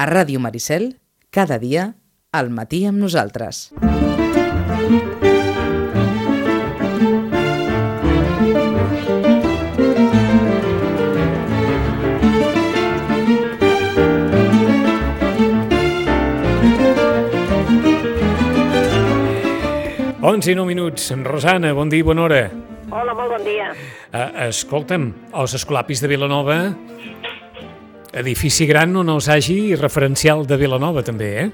A Ràdio Maricel, cada dia, al matí amb nosaltres. Onze i nou minuts. Rosana, bon dia i bona hora. Hola, molt bon dia. Uh, escolta'm, els escolapis de Vilanova, edifici gran on els hagi referencial de Vilanova també, eh?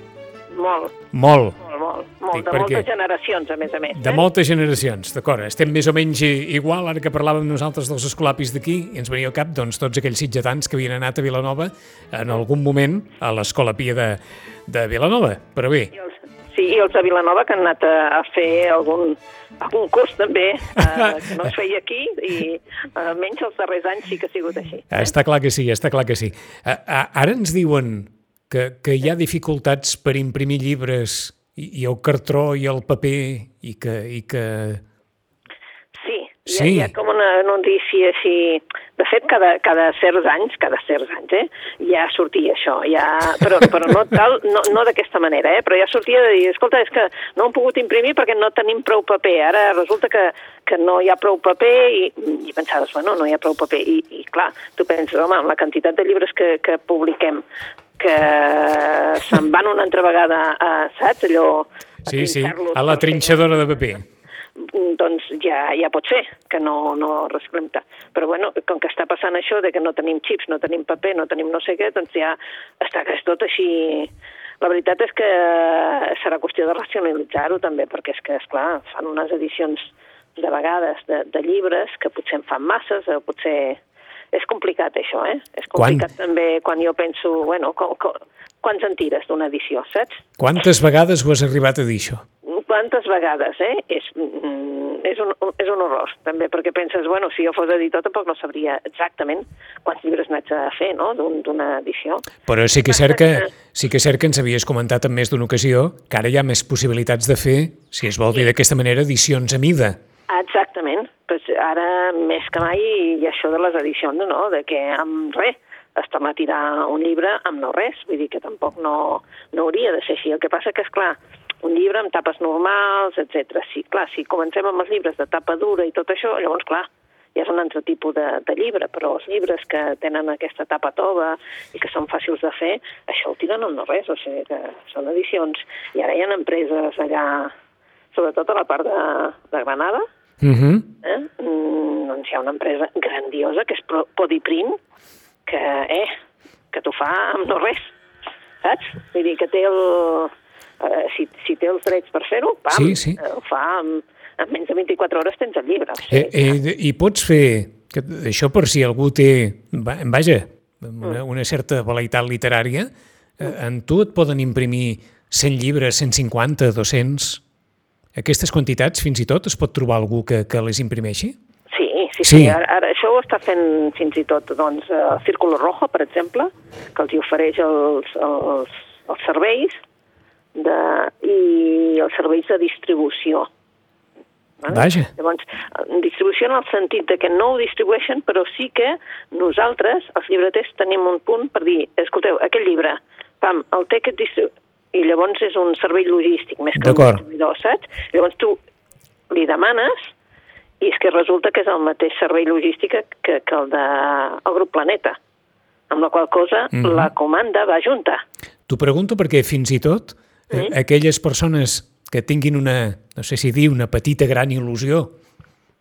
Molt, Molt. molt, molt. molt Dic de moltes generacions, a més a més. De eh? moltes generacions, d'acord. Estem més o menys igual, ara que parlàvem nosaltres dels escolapis d'aquí, i ens venia al cap doncs, tots aquells sitgetans que havien anat a Vilanova en algun moment a l'Escola Pia de, de Vilanova. Però bé, I els, i els de Vilanova que han anat a, a fer algun, algun curs també, eh, que no es feia aquí, i almenys els darrers anys sí que ha sigut així. Està clar que sí, està clar que sí. A, a, ara ens diuen que, que hi ha dificultats per imprimir llibres i, i el cartró i el paper i que... I que... Sí, hi ha, Sí. hi ha com una notícia així... De fet, cada, cada certs anys, cada certs anys, eh, ja sortia això, ja, però, però no, tal, no, no d'aquesta manera, eh, però ja sortia de dir, escolta, és que no hem pogut imprimir perquè no tenim prou paper, ara resulta que, que no hi ha prou paper i, i pensaves, bueno, no hi ha prou paper, i, i clar, tu penses, home, amb la quantitat de llibres que, que publiquem, que se'n van una altra vegada, a, saps, allò... a Sí, sí, a la trinxadora de paper. Doncs ja, ja pot ser que no, no reciclem tant. Però bueno, com que està passant això de que no tenim xips, no tenim paper, no tenim no sé què, doncs ja està que és tot així... La veritat és que serà qüestió de racionalitzar-ho també, perquè és que, és clar, fan unes edicions de vegades de, de llibres que potser en fan masses, o potser... És complicat això, eh? És Quan? complicat també quan jo penso, bueno, com, com, quants en tires d'una edició, saps? Quantes vegades ho has arribat a dir, això? Quantes vegades, eh? És, mm, és, un, és un horror, també, perquè penses, bueno, si jo fos editor tampoc no sabria exactament quants llibres n'haig de fer, no?, d'un- d'una edició. Però sí que és cert que, sí que és cert que ens havies comentat en més d'una ocasió que ara hi ha més possibilitats de fer, si es vol dir d'aquesta manera, edicions a mida. Exactament. Pues ara, més que mai, ha això de les edicions, no?, de que amb res es tirar un llibre amb no res, vull dir que tampoc no, no hauria de ser així. El que passa que, és clar, un llibre amb tapes normals, etc. Sí, clar, si comencem amb els llibres de tapa dura i tot això, llavors, clar, ja és un altre tipus de, de llibre, però els llibres que tenen aquesta tapa tova i que són fàcils de fer, això ho tiren amb no res, o sigui que són edicions. I ara hi ha empreses allà, sobretot a la part de, de Granada, Uh -huh. eh? mm, doncs hi ha una empresa grandiosa que és Podiprint que, eh, que t'ho fa amb no res, saps? Vull dir que té el... Eh, si, si té els drets per fer-ho, pam, Sí, sí. eh, ho fa en, en menys de 24 hores tens el llibre. O Eh, sigui, eh, I pots fer, que, això per si algú té, va- vaja, una, una certa velaitat literària, eh, en tu et poden imprimir 100 llibres, 150, 200... Aquestes quantitats, fins i tot, es pot trobar algú que, que les imprimeixi? Sí, sí, Sí. sí. Ara, ara, això ho està fent fins i tot doncs, el Círculo Rojo, per exemple, que els hi ofereix els, els, els serveis de, i els serveis de distribució. Vaja. Llavors, eh, distribució en el sentit de que no ho distribueixen, però sí que nosaltres, els llibreters, tenim un punt per dir, escolteu, aquest llibre, pam, el té aquest distribu... I llavors és un servei logístic més que un distribuïdor, saps? Llavors tu li demanes i és que resulta que és el mateix servei logístic que, que el del de, grup Planeta, amb la qual cosa Mhm. la comanda va junta. T'ho pregunto perquè fins i tot eh, aquelles persones que tinguin una, no sé si dir, una petita gran il·lusió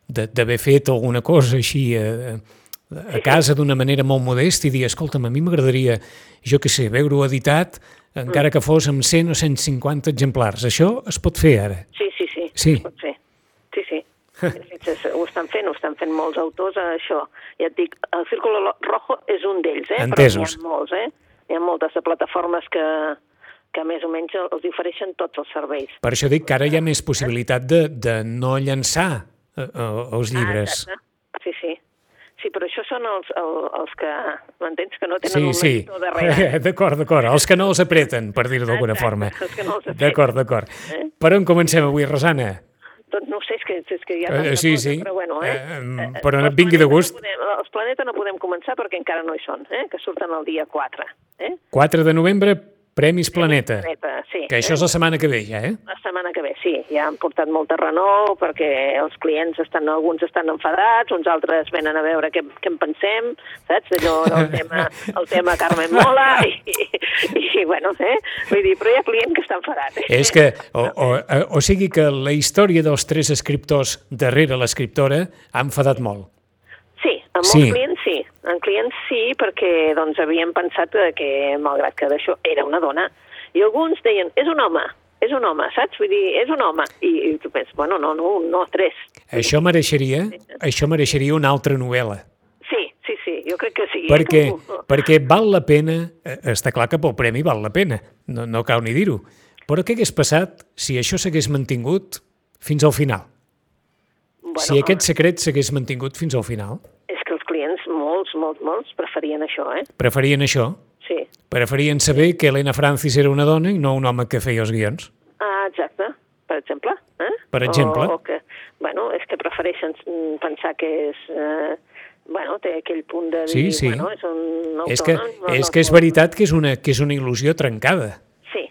de- d'haver fet alguna cosa així eh, a casa d'una manera molt modesta i dir, escolta'm, a mi m'agradaria, jo què sé, veure-ho editat, encara que fos amb 100 o 150 exemplars. Això es pot fer ara. Sí, sí, sí, Sí. es pot fer. Sí, sí. Ho estan fent, ho estan fent molts autors, eh, això. Ja et dic, el Círculo Lo- Rojo és un d'ells, eh? Entesos. Però n'hi ha molts, eh? Hi ha moltes plataformes que, que més o menys els ofereixen tots els serveis. Per això dic que ara hi ha més possibilitat de, de no llançar eh, eh, els llibres. Ah, exacte. sí, sí. Sí, però això són els, el, els que, m'entens, que no tenen Sí, un sí. editor darrere. D'acord, d'acord. Els que no els apreten, per dir-ho d'alguna forma. els que no els apreten. D'acord, d'acord. Eh? Per on comencem avui, Rosana? Doncs no sé, és que, és que hi ha Eh, tanta sí, cosa, sí. però bueno, eh? Eh, però no els et vingui de gust. No podem, els planetes no podem començar perquè encara no hi són, eh? que surten el dia 4. Eh? 4 de novembre, Premis Planeta. Planeta, sí. Que això és la setmana que ve, ja, eh? La setmana que ve, sí. Ja han portat molta renou perquè els clients estan, alguns estan enfadats, uns altres venen a veure què, què en pensem, saps? Allò del tema, el tema Carmen Mola i, i, i bueno, eh? Vull dir, però hi ha client que està enfadat. Eh? És que, o, o, o sigui que la història dels tres escriptors darrere l'escriptora ha enfadat molt. Sí, amb molts Sí. clients sí. En clients sí, perquè doncs, havíem pensat que, malgrat que d'això era una dona, i alguns deien, és un home, és un home, saps? Vull dir, és un home. I, i tu penses, bueno, no, no, no, tres. Això mereixeria, això mereixeria una altra novel·la. Sí, sí, sí, jo crec que sí. Perquè, perquè val la pena, eh, està clar que pel premi val la pena, no, no cal ni dir-ho, però què hagués passat si això s'hagués mantingut fins al final? Bueno, si aquest secret s'hagués mantingut fins al final? És que els clients, molts, molts, preferien això, eh? Preferien això? Sí. Preferien saber que Helena Francis era una dona i no un home que feia els guions? Ah, exacte, per exemple. Eh? Per exemple. O, o que, bueno, és que prefereixen pensar que és... Eh, bueno, té aquell punt de dir, Sí, sí. bueno, és un És que, autònom. no, és que és veritat que és una, que és una il·lusió trencada. Sí,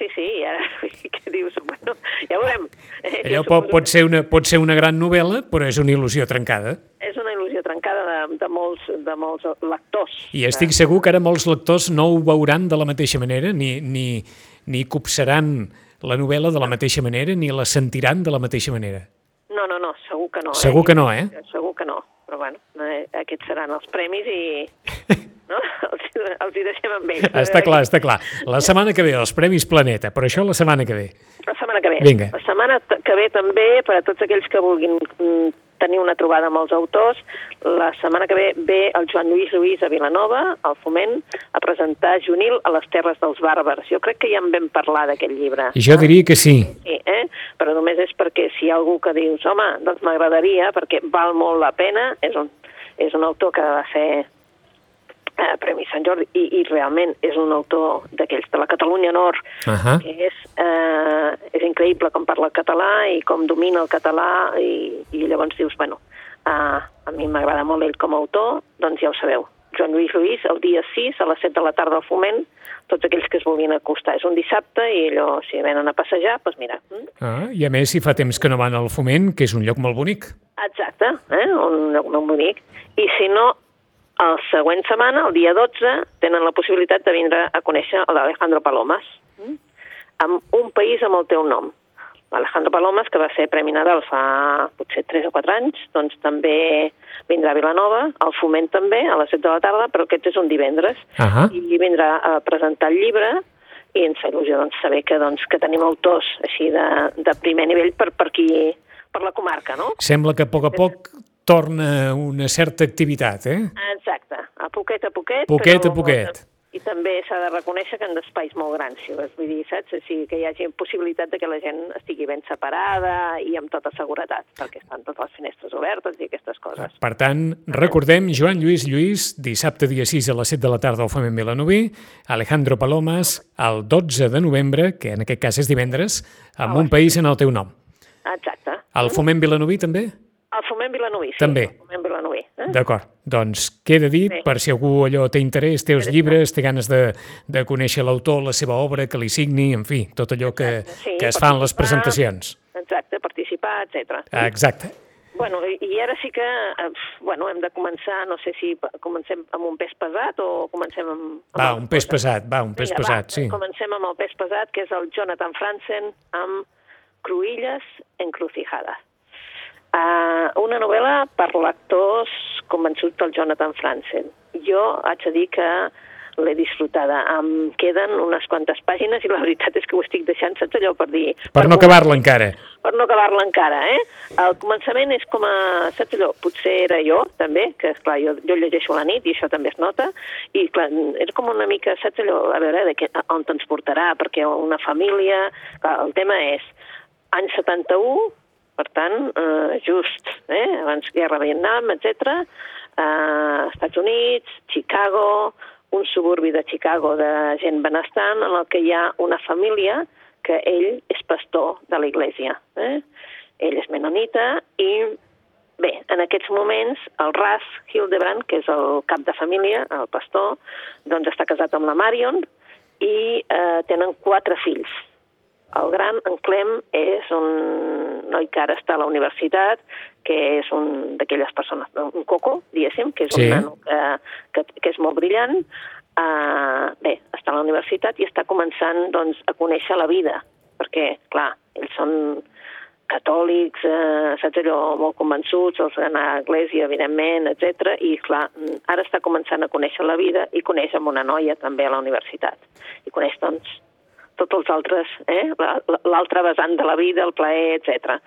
sí, sí, i ara què dius? Bueno, ja veurem. Eh, Allò pot, pot, ser una, pot ser una gran novel·la, però és una il·lusió trencada. que És una il·lusió trencada de, molts, de molts lectors. I estic segur que ara molts lectors no ho veuran de la mateixa manera, ni, ni, ni copsaran la novel·la de la mateixa manera, ni la sentiran de la mateixa manera. No, no, no, segur que no. Segur que no, eh? Segur que no, però bueno, eh, aquests seran els premis i... No? Els, els hi deixem amb ells. Està clar, està clar. La setmana que ve, els Premis Planeta, però això la setmana que ve. La setmana que ve. Vinga. La setmana que ve també, per a tots aquells que vulguin mm, tenir una trobada amb els autors, la setmana que ve ve el Joan Lluís Lluís a Vilanova, al Foment, a presentar Junil a les Terres dels Bàrbars. Jo crec que ja en vam parlar d'aquest llibre. I jo diria que sí. Sí, eh? però només és perquè si hi ha algú que dius, home, doncs m'agradaria, perquè val molt la pena, és un, és un autor que va ser eh, Premi Sant Jordi i, i realment és un autor d'aquells de la Catalunya Nord Ahà. que és, eh, és increïble com parla el català i com domina el català i, i llavors dius, bueno, eh, a mi m'agrada molt ell com a autor, doncs ja ho sabeu. Joan Lluís Lluís, el dia 6, a les 7 de la tarda al Foment, tots aquells que es vulguin acostar. És un dissabte i allò, si venen a passejar, doncs mira. mm, Ah, I a més, si fa temps que no van al Foment, que és un lloc molt bonic. Exacte, eh? un lloc molt bonic. I si no, el següent setmana, el dia 12, tenen la possibilitat de vindre a conèixer l'Alejandro Palomas, mm? amb un país amb el teu nom. L'Alejandro Palomas, que va ser Premi Nadal fa potser 3 o 4 anys, doncs també vindrà a Vilanova, al Foment també, a les 7 de la tarda, però aquest és un divendres, Ahà. i vindrà a presentar el llibre i ens fa il·lusió doncs, saber que, doncs, que tenim autors així de, de primer nivell per, per aquí, per la comarca, no? Sembla que a poc a poc torna una certa activitat, eh? Exacte, a poquet a poquet. Poquet però- a poquet. I també s'ha de reconèixer que en d'espais molt grans, si vols, vull dir, saps? O sigui, que hi hagi possibilitat de que la gent estigui ben separada i amb tota seguretat, perquè estan totes les finestres obertes i aquestes coses. Per tant, recordem, Joan Lluís Lluís, dissabte dia 6 a les 7 de la tarda al Foment Vilanoví, Alejandro Palomas, el 12 de novembre, que en aquest cas és divendres, amb un país en el teu nom. Exacte. El Foment Vilanoví també? El Foment Vilanoví, sí. També. El Foment Vilanoví. Eh? D'acord, doncs queda dit, Bé. per si algú allò té interès, té els llibres, té ganes de, de conèixer l'autor, la seva obra, que li signi, en fi, tot allò que, Sí, que es fa en les presentacions. Exacte, participar, etc. Exacte. Bueno, i, ara sí que, eh, bueno, hem de començar, no sé si comencem amb un pes pesat o comencem amb... amb Va, un pes pesat, va, un pes Vinga, pesat, va, sí. Comencem amb el pes pesat, que és el Jonathan Franzen amb Cruïlles encrucijada. Uh, una novel·la per lectors convençuts del Jonathan Franzen. Jo haig de dir que l'he disfrutada. Em queden unes quantes pàgines i la veritat és que ho estic deixant, saps allò per dir... Per no acabar-la encara. per no acabar-la encara, eh? El començament és com a, saps allò, potser era jo, també, que, esclar, jo, jo llegeixo a la nit i això també es nota, i, clar, és com una mica, saps allò, a veure, de què, on ens portarà, perquè una família... Clar, el tema és any 71, per tant, eh, just, eh, abans guerra Vietnam, etc. Eh, Estats Units, Chicago, un suburbi de Chicago de gent benestant en el que hi ha una família que ell és pastor de la iglesia. Eh? ell és menonita i bé, en aquests moments el Ras Hildebrand, que és el cap de família, el pastor, doncs està casat amb la Marion i eh, tenen quatre fills. El gran, en Clem, és un noi que ara està a la universitat, que és un d'aquelles persones, un coco, diguéssim, que és Sí. un nano que, que, que és molt brillant. Uh, bé, està a la universitat i està començant doncs, a conèixer la vida, perquè, clar, ells són catòlics, eh, saps allò, molt convençuts, els d'anar a l'església, evidentment, etc. i clar, ara està començant a conèixer la vida i coneix amb una noia també a la universitat. I coneix, doncs, tots els altres, eh? La- la- l'altre vessant de la vida, el plaer, etc.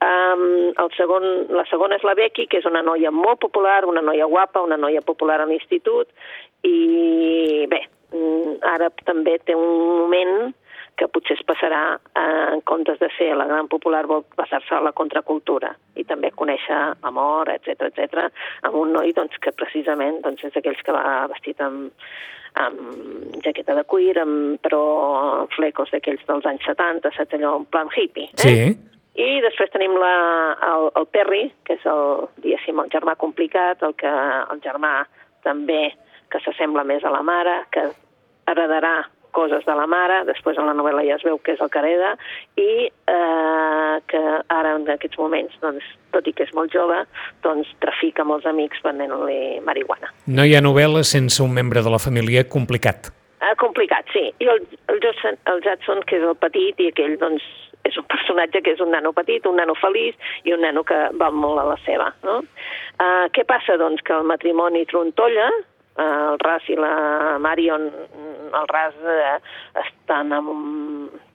Um, el segon, la segona és la Becky, que és una noia molt popular, una noia guapa, una noia popular a l'institut, i bé, mm, ara també té un moment que potser es passarà, eh, en comptes de ser la gran popular, vol passar-se a la contracultura i també conèixer l'amor, etc etc, amb un noi doncs, que precisament doncs, és d'aquells que va vestit amb, amb jaqueta de cuir, amb, però flecos d'aquells dels anys 70, saps allò, en plan hippie. Eh? Sí. I després tenim la, el, el Perry, que és el, diguéssim, el germà complicat, el, que, el germà també que s'assembla més a la mare, que heredarà coses de la mare, després en la novel·la ja es veu que és el que hereda, i eh, que ara en aquests moments, doncs, tot i que és molt jove, doncs trafica amb els amics venent-li marihuana. No hi ha novel·la sense un membre de la família complicat. Ah, complicat, sí. I el, el, Judson, el Judson, que és el petit, i aquell, doncs, és un personatge que és un nano petit, un nano feliç i un nano que va molt a la seva, no? Uh, què passa, doncs, que el matrimoni trontolla, uh, el Ras i la Marion, el Ras amb, estan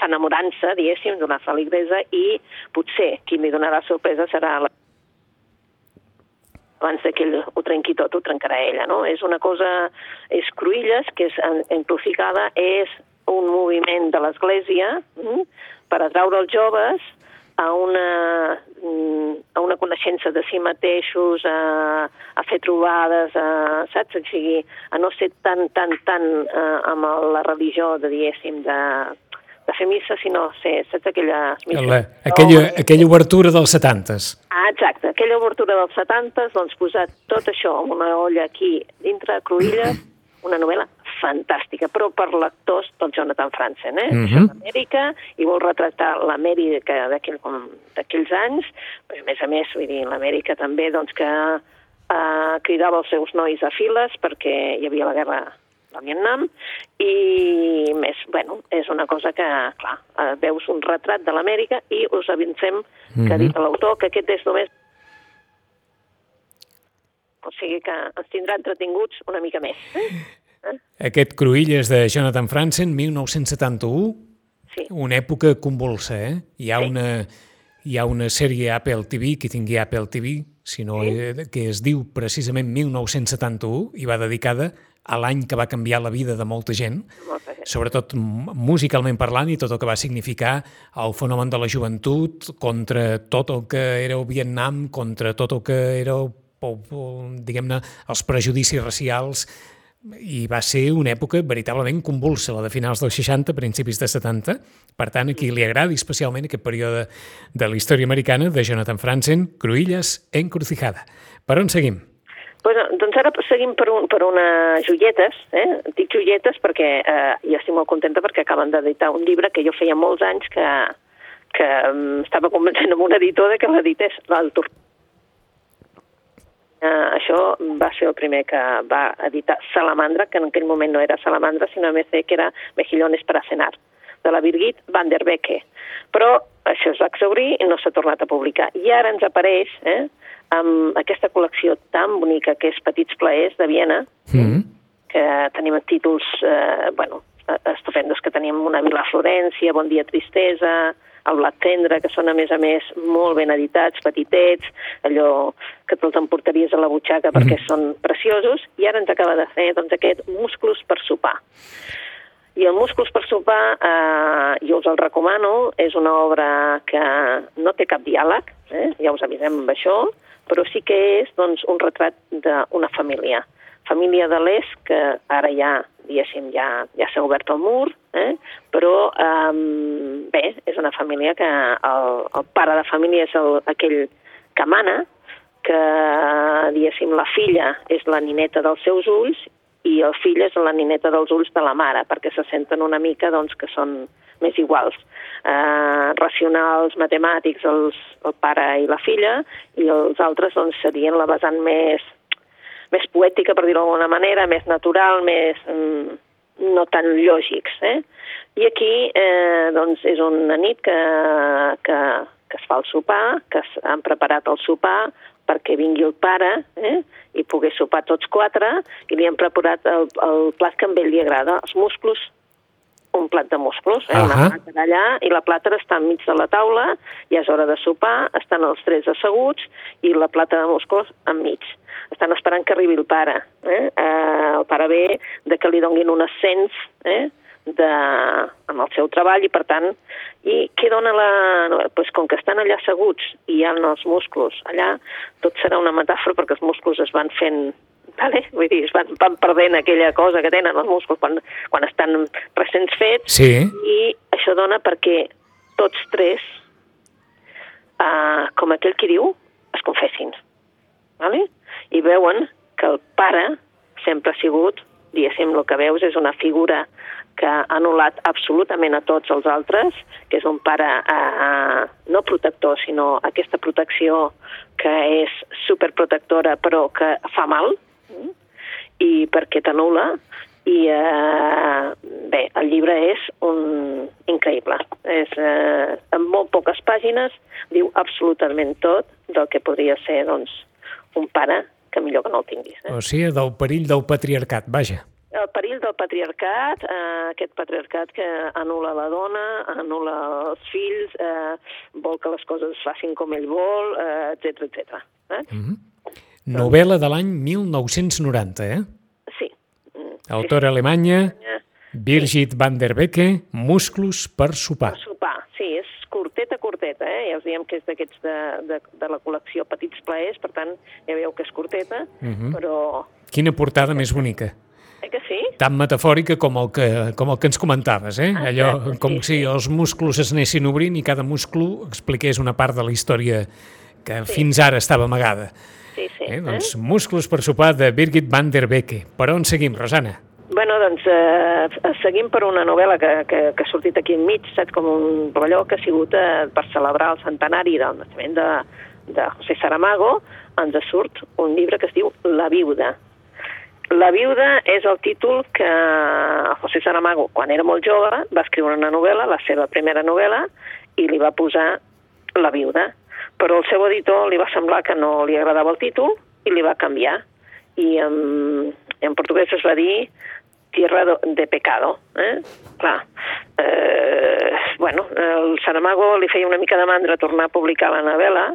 enamorant-se, diguéssim, d'una feligresa i potser qui li donarà sorpresa serà la abans que ell ho trenqui tot, ho trencarà ella, no? És una cosa, és Cruïlles, que és encrucijada, és un moviment de l'Església mm, per atraure els joves a una, mm, a una coneixença de si mateixos, a, a fer trobades, a, saps? O sigui, a no ser tan, tan, tan eh, amb la religió, de, diguéssim, de, de fer missa, sinó ser, saps, aquelles misses. La, aquella, aquella obertura dels setantes. Ah, exacte. Aquella obertura dels 70, doncs posar tot això en una olla aquí dintre, Cruïlles, una novel·la fantàstica, però per lectors del Jonathan Franzen, eh? Mhm. Això és Amèrica, i vol retratar l'Amèrica d'aquells anys, però a més a més, vull dir, l'Amèrica també, doncs, que eh, cridava els seus nois a files perquè hi havia la guerra del Vietnam, i més, bueno, és una cosa que, clar, eh, veus un retrat de l'Amèrica i us avancem que ha dit l'autor que aquest és només o sigui que ens tindrà entretinguts una mica més. Eh? Aquest Cruïlles de Jonathan Franzen, 1971, Sí. una època convulsa, eh? Hi ha, Sí. una, hi ha una sèrie Apple TV, que tingui Apple TV, sinó, eh, que es diu precisament 1971 i va dedicada a l'any que va canviar la vida de molta gent, Molta gent. sobretot musicalment parlant i tot el que va significar el fenomen de la joventut contra tot el que era el Vietnam, contra tot el que era, el, diguem-ne, els prejudicis racials, i va ser una època veritablement convulsa, la de finals dels 60, principis de 70. Per tant, a qui li agradi especialment aquest període de la història americana de Jonathan Franzen, Cruïlles, Encrucijada. Per on seguim? Pues, doncs ara seguim per, un, per unes joietes, eh? dic joietes perquè eh, jo estic molt contenta perquè acaben d'editar un llibre que jo feia molts anys que, que um, estava convencent amb un editor de que l'edités, el Eh, això va ser el primer que va editar Salamandra, que en aquell moment no era Salamandra, sinó MC, que era Mejillones para cenar, de la Birgit van der Becke. Però això es va exaurir i no s'ha tornat a publicar. I ara ens apareix eh, amb aquesta col·lecció tan bonica que és Petits Plaers de Viena, Mm. que tenim títols eh, bueno, estupendos, que tenim una Vila Florència, Bon dia tristesa, el Blat Tendre, que són a més a més molt ben editats, petitets, allò que te'ls emportaries a la butxaca perquè són preciosos, i ara ens acaba de fer doncs, aquest Musclos per sopar. I el Músculs per sopar, eh, jo us el recomano, és una obra que no té cap diàleg, eh? ja us avisem amb això, però sí que és doncs, un retrat d'una família. Família de l'Est, que ara ja diguéssim, ja, ja s'ha obert el mur, eh? però um, bé, és una família que el, el pare de família és el, aquell que mana, que, diguéssim, la filla és la nineta dels seus ulls i el fill és la nineta dels ulls de la mare, perquè se senten una mica doncs, que són més iguals. Eh, racionals, matemàtics, els, el pare i la filla, i els altres doncs, serien la vessant més, més poètica, per dir-ho d'alguna manera, més natural, més mm, no tan lògics. Eh? I aquí eh, doncs, és una nit que, que, que es fa el sopar, que han preparat el sopar, perquè vingui el pare eh, i pogués sopar tots quatre i li han preparat el, el plat que a ell li agrada, els musclos, un plat de musclos, eh, uh -huh. una plàtera allà, i la plàtera està enmig de la taula, ja és hora de sopar, estan els tres asseguts i la plata de musclos enmig. Estan esperant que arribi el pare. Eh? Eh, el pare ve de que li donguin un ascens, eh? de, amb el seu treball i, per tant, i què dona la... Pues, com que estan allà asseguts i hi ha els músculs allà, tot serà una metàfora perquè els músculs es van fent vale? vull dir, es van, van perdent aquella cosa que tenen els músculs quan, quan estan recents fets sí. i això dona perquè tots tres, uh, com aquell qui diu, es confessin. Vale? I veuen que el pare sempre ha sigut, diguéssim, el que veus és una figura que ha anul·lat absolutament a tots els altres, que és un pare eh, no protector, sinó aquesta protecció que és superprotectora però que fa mal? I perquè t'anul·la, i eh, bé, el llibre és un increïble. És, eh, en molt poques pàgines diu absolutament tot del que podria ser doncs, un pare que millor que no el tinguis. Eh? O sigui, del perill del patriarcat, vaja el perill del patriarcat, eh, aquest patriarcat que anula la dona, anula els fills, eh, vol que les coses es facin com ell vol, etc eh, etc. Eh? Mm -hmm. Novel·la de l'any 1990, eh? Sí. Autora sí, alemanya, Birgit sí. van der Becke, Musclos per sopar. Per sopar, sí, és curteta, curteta, eh? Ja us diem que és d'aquests de, de, de la col·lecció Petits Plaers, per tant, ja veieu que és curteta, mm -hmm. però... Quina portada més bonica. Eh que sí? Tan metafòrica com el que, com el que ens comentaves, eh? Ah, Allò sí, com sí, si sí. els músculs es anessin obrint i cada múscul expliqués una part de la història que sí. fins ara estava amagada. Sí, sí. Eh? Doncs eh? Músculs per sopar de Birgit van der Becke. Per on seguim, Rosana? Bueno, doncs eh, seguim per una novel·la que, que, que ha sortit aquí enmig, saps, com un rellò que ha sigut eh, per celebrar el centenari del naixement de, de José Saramago, ens surt un llibre que es diu La viuda, la viuda és el títol que José Saramago, quan era molt jove, va escriure una novel·la, la seva primera novel·la, i li va posar La viuda. Però el seu editor li va semblar que no li agradava el títol i li va canviar. I en, en portuguès es va dir Tierra de Pecado. Eh? Clar, eh, bueno, el Saramago li feia una mica de mandra tornar a publicar la novel·la,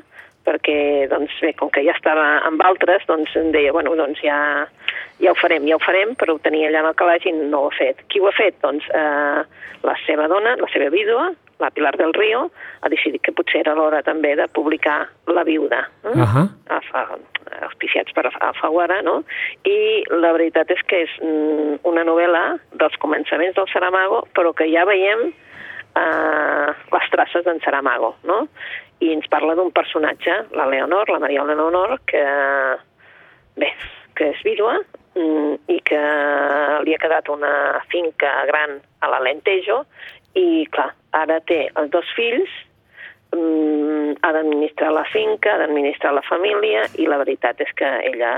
perquè, doncs bé, com que ja estava amb altres, doncs em deia, bueno, doncs ja, ja ho farem, ja ho farem, però ho tenia allà en el calaix i no ho ha fet. Qui ho ha fet? Doncs eh, la seva dona, la seva vídua, la Pilar del Río, ha decidit que potser era l'hora també de publicar La viuda, eh? uh -huh. a, a, auspiciats per Alfaguara, no? I la veritat és que és mm, una novel·la dels començaments del Saramago, però que ja veiem eh, les traces d'en Saramago, no? I ens parla d'un personatge, la Leonor, la Maria Leonor, que, bé, que és vídua mm, i que li ha quedat una finca gran a l'Alentejo i, clar, ara té els dos fills, mm, ha d'administrar la finca, ha d'administrar la família i la veritat és que ella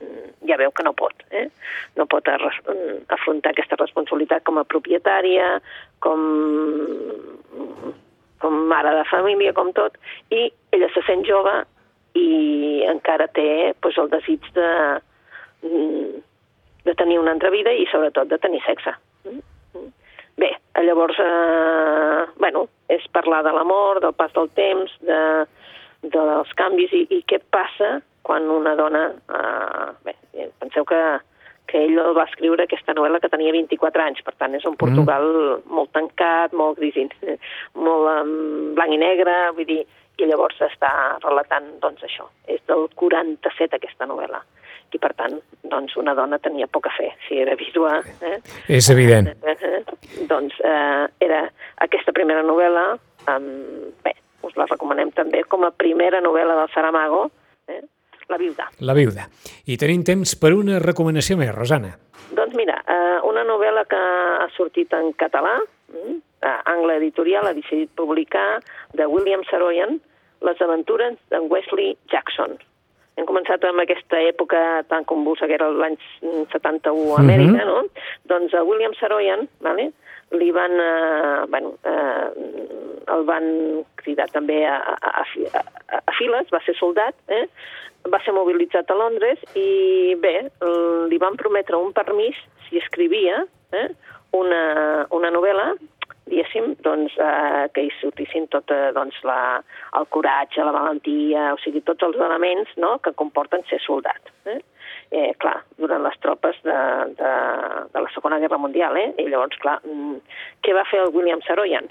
mm, ja veu que no pot. Eh? No pot afrontar aquesta responsabilitat com a propietària, com, com mare de família, com tot, i ella se sent jove i encara té pues, el desig de, mm, de tenir una altra vida i sobretot de tenir sexe. Bé, llavors, eh, bueno, és parlar de l'amor, del pas del temps, de, dels canvis i, i què passa quan una dona... Eh, bé, penseu que, que ell el va escriure aquesta novel·la que tenia 24 anys, per tant és un Portugal mm. molt tancat, molt gris, molt um, blanc i negre, vull dir, i llavors està relatant doncs, això. És del 47 aquesta novel·la. I per tant, doncs, una dona tenia poc a fer, si era vídua. Eh? És evident. Eh, eh, doncs eh, era aquesta primera novel·la, um, bé, us la recomanem també com a primera novel·la del Saramago, eh? La viuda. La viuda. I tenim temps per una recomanació més, Rosana. Doncs mira, eh, una novel·la que ha sortit en català, mm, eh, Angle Editorial ha decidit publicar, de William Saroyan, Les aventures d'en Wesley Jackson. Hem començat amb aquesta època tan convulsa que era l'any 71 a Amèrica, no? Doncs a William Saroyan, vale? li van, eh, bueno, eh, el van cridar també a, a, a, a, a files, va ser soldat, eh? va ser mobilitzat a Londres i bé, li van prometre un permís si escrivia eh? una, una novel·la diguéssim, doncs, eh, que hi sortissin tot eh, doncs, la, el coratge, la valentia, o sigui, tots els elements no?, que comporten ser soldat. Eh? Eh, clar, durant les tropes de, de, de la Segona Guerra Mundial, eh? I llavors, clar, mm, què va fer el William Saroyan?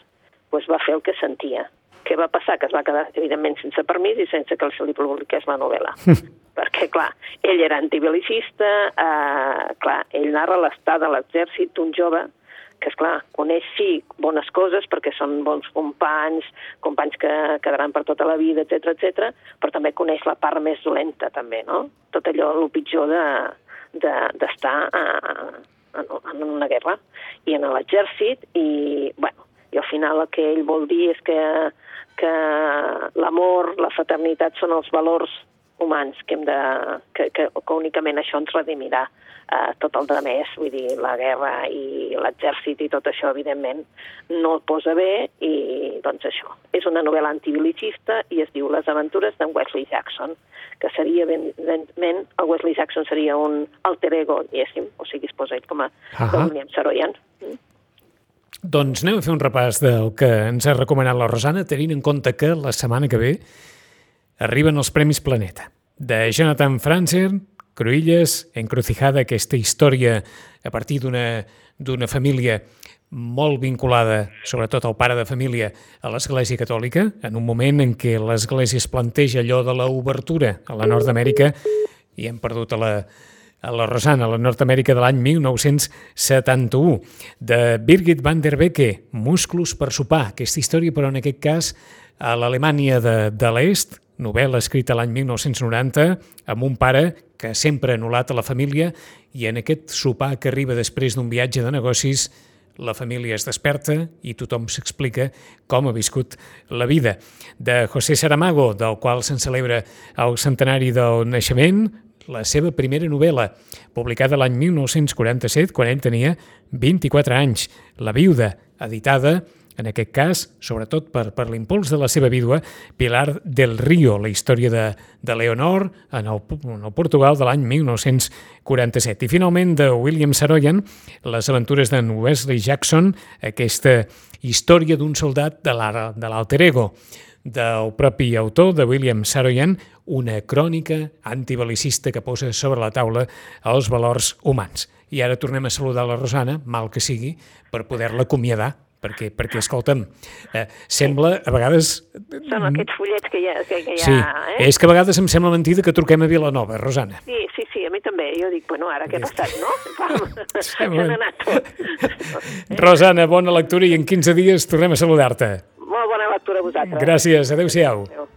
Pues va fer el que sentia. Què va passar? Que es va quedar, evidentment, sense permís i sense que se li publiqués la novel·la. Perquè, clar, ell era antibelicista, eh, clar, ell narra l'estat de l'exèrcit d'un jove que, és clar coneix, sí, bones coses, perquè són bons companys, companys que quedaran per tota la vida, etc etc, però també coneix la part més dolenta, també, no? Tot allò, el pitjor d'estar de, de, a, en una guerra i en l'exèrcit, i, bueno, i al final el que ell vol dir és que, que l'amor, la fraternitat són els valors humans que, hem de, que, que, que únicament això ens redimirà eh, tot el de més, vull dir, la guerra i l'exèrcit i tot això, evidentment, no el posa bé i, doncs, això. És una novel·la antibilicista i es diu Les aventures d'en Wesley Jackson, que seria, evidentment, el Wesley Jackson seria un alter ego, diguéssim, o sigui, es posa ell com a uh -huh. William Saroyan. Mm. Doncs anem a fer un repàs del que ens ha recomanat la Rosana, tenint en compte que la setmana que ve arriben els Premis Planeta. De Jonathan Franzer, Cruïlles, Encrucijada, aquesta història a partir d'una família molt vinculada, sobretot al pare de família, a l'Església Catòlica, en un moment en què l'Església es planteja allò de l'obertura a la Nord-Amèrica i hem perdut a la, a la Rosana, a la Nord-Amèrica de l'any 1971, de Birgit van der Becke, Musclos per sopar, aquesta història, però en aquest cas a l'Alemanya de, de l'Est, novel·la escrita l'any 1990, amb un pare que sempre ha anul·lat a la família i en aquest sopar que arriba després d'un viatge de negocis la família es desperta i tothom s'explica com ha viscut la vida. De José Saramago, del qual se'n celebra el centenari del naixement, la seva primera novel·la, publicada l'any 1947, quan ell tenia 24 anys, La viuda, editada en aquest cas, sobretot per, per l'impuls de la seva vídua, Pilar del Río, la història de, de Leonor en el, en el Portugal de l'any 1947. I finalment, de William Saroyan, les aventures d'en Wesley Jackson, aquesta història d'un soldat de l'alter ego del propi autor, de William Saroyan, una crònica antibelicista que posa sobre la taula els valors humans. I ara tornem a saludar la Rosana, mal que sigui, per poder-la acomiadar perquè, perquè escolta'm, eh, sembla a vegades... Són aquests fullets que hi ha... Que, que hi ha sí, eh? és que a vegades em sembla mentida que truquem a Vilanova, Rosana. Sí, sí, sí, a mi també. Jo dic, bueno, ara què ha passat, no? N'ha anat tot. Rosana, bona lectura i en 15 dies tornem a saludar-te. Molt bona lectura a vosaltres. Gràcies, adeu-siau. Adéu.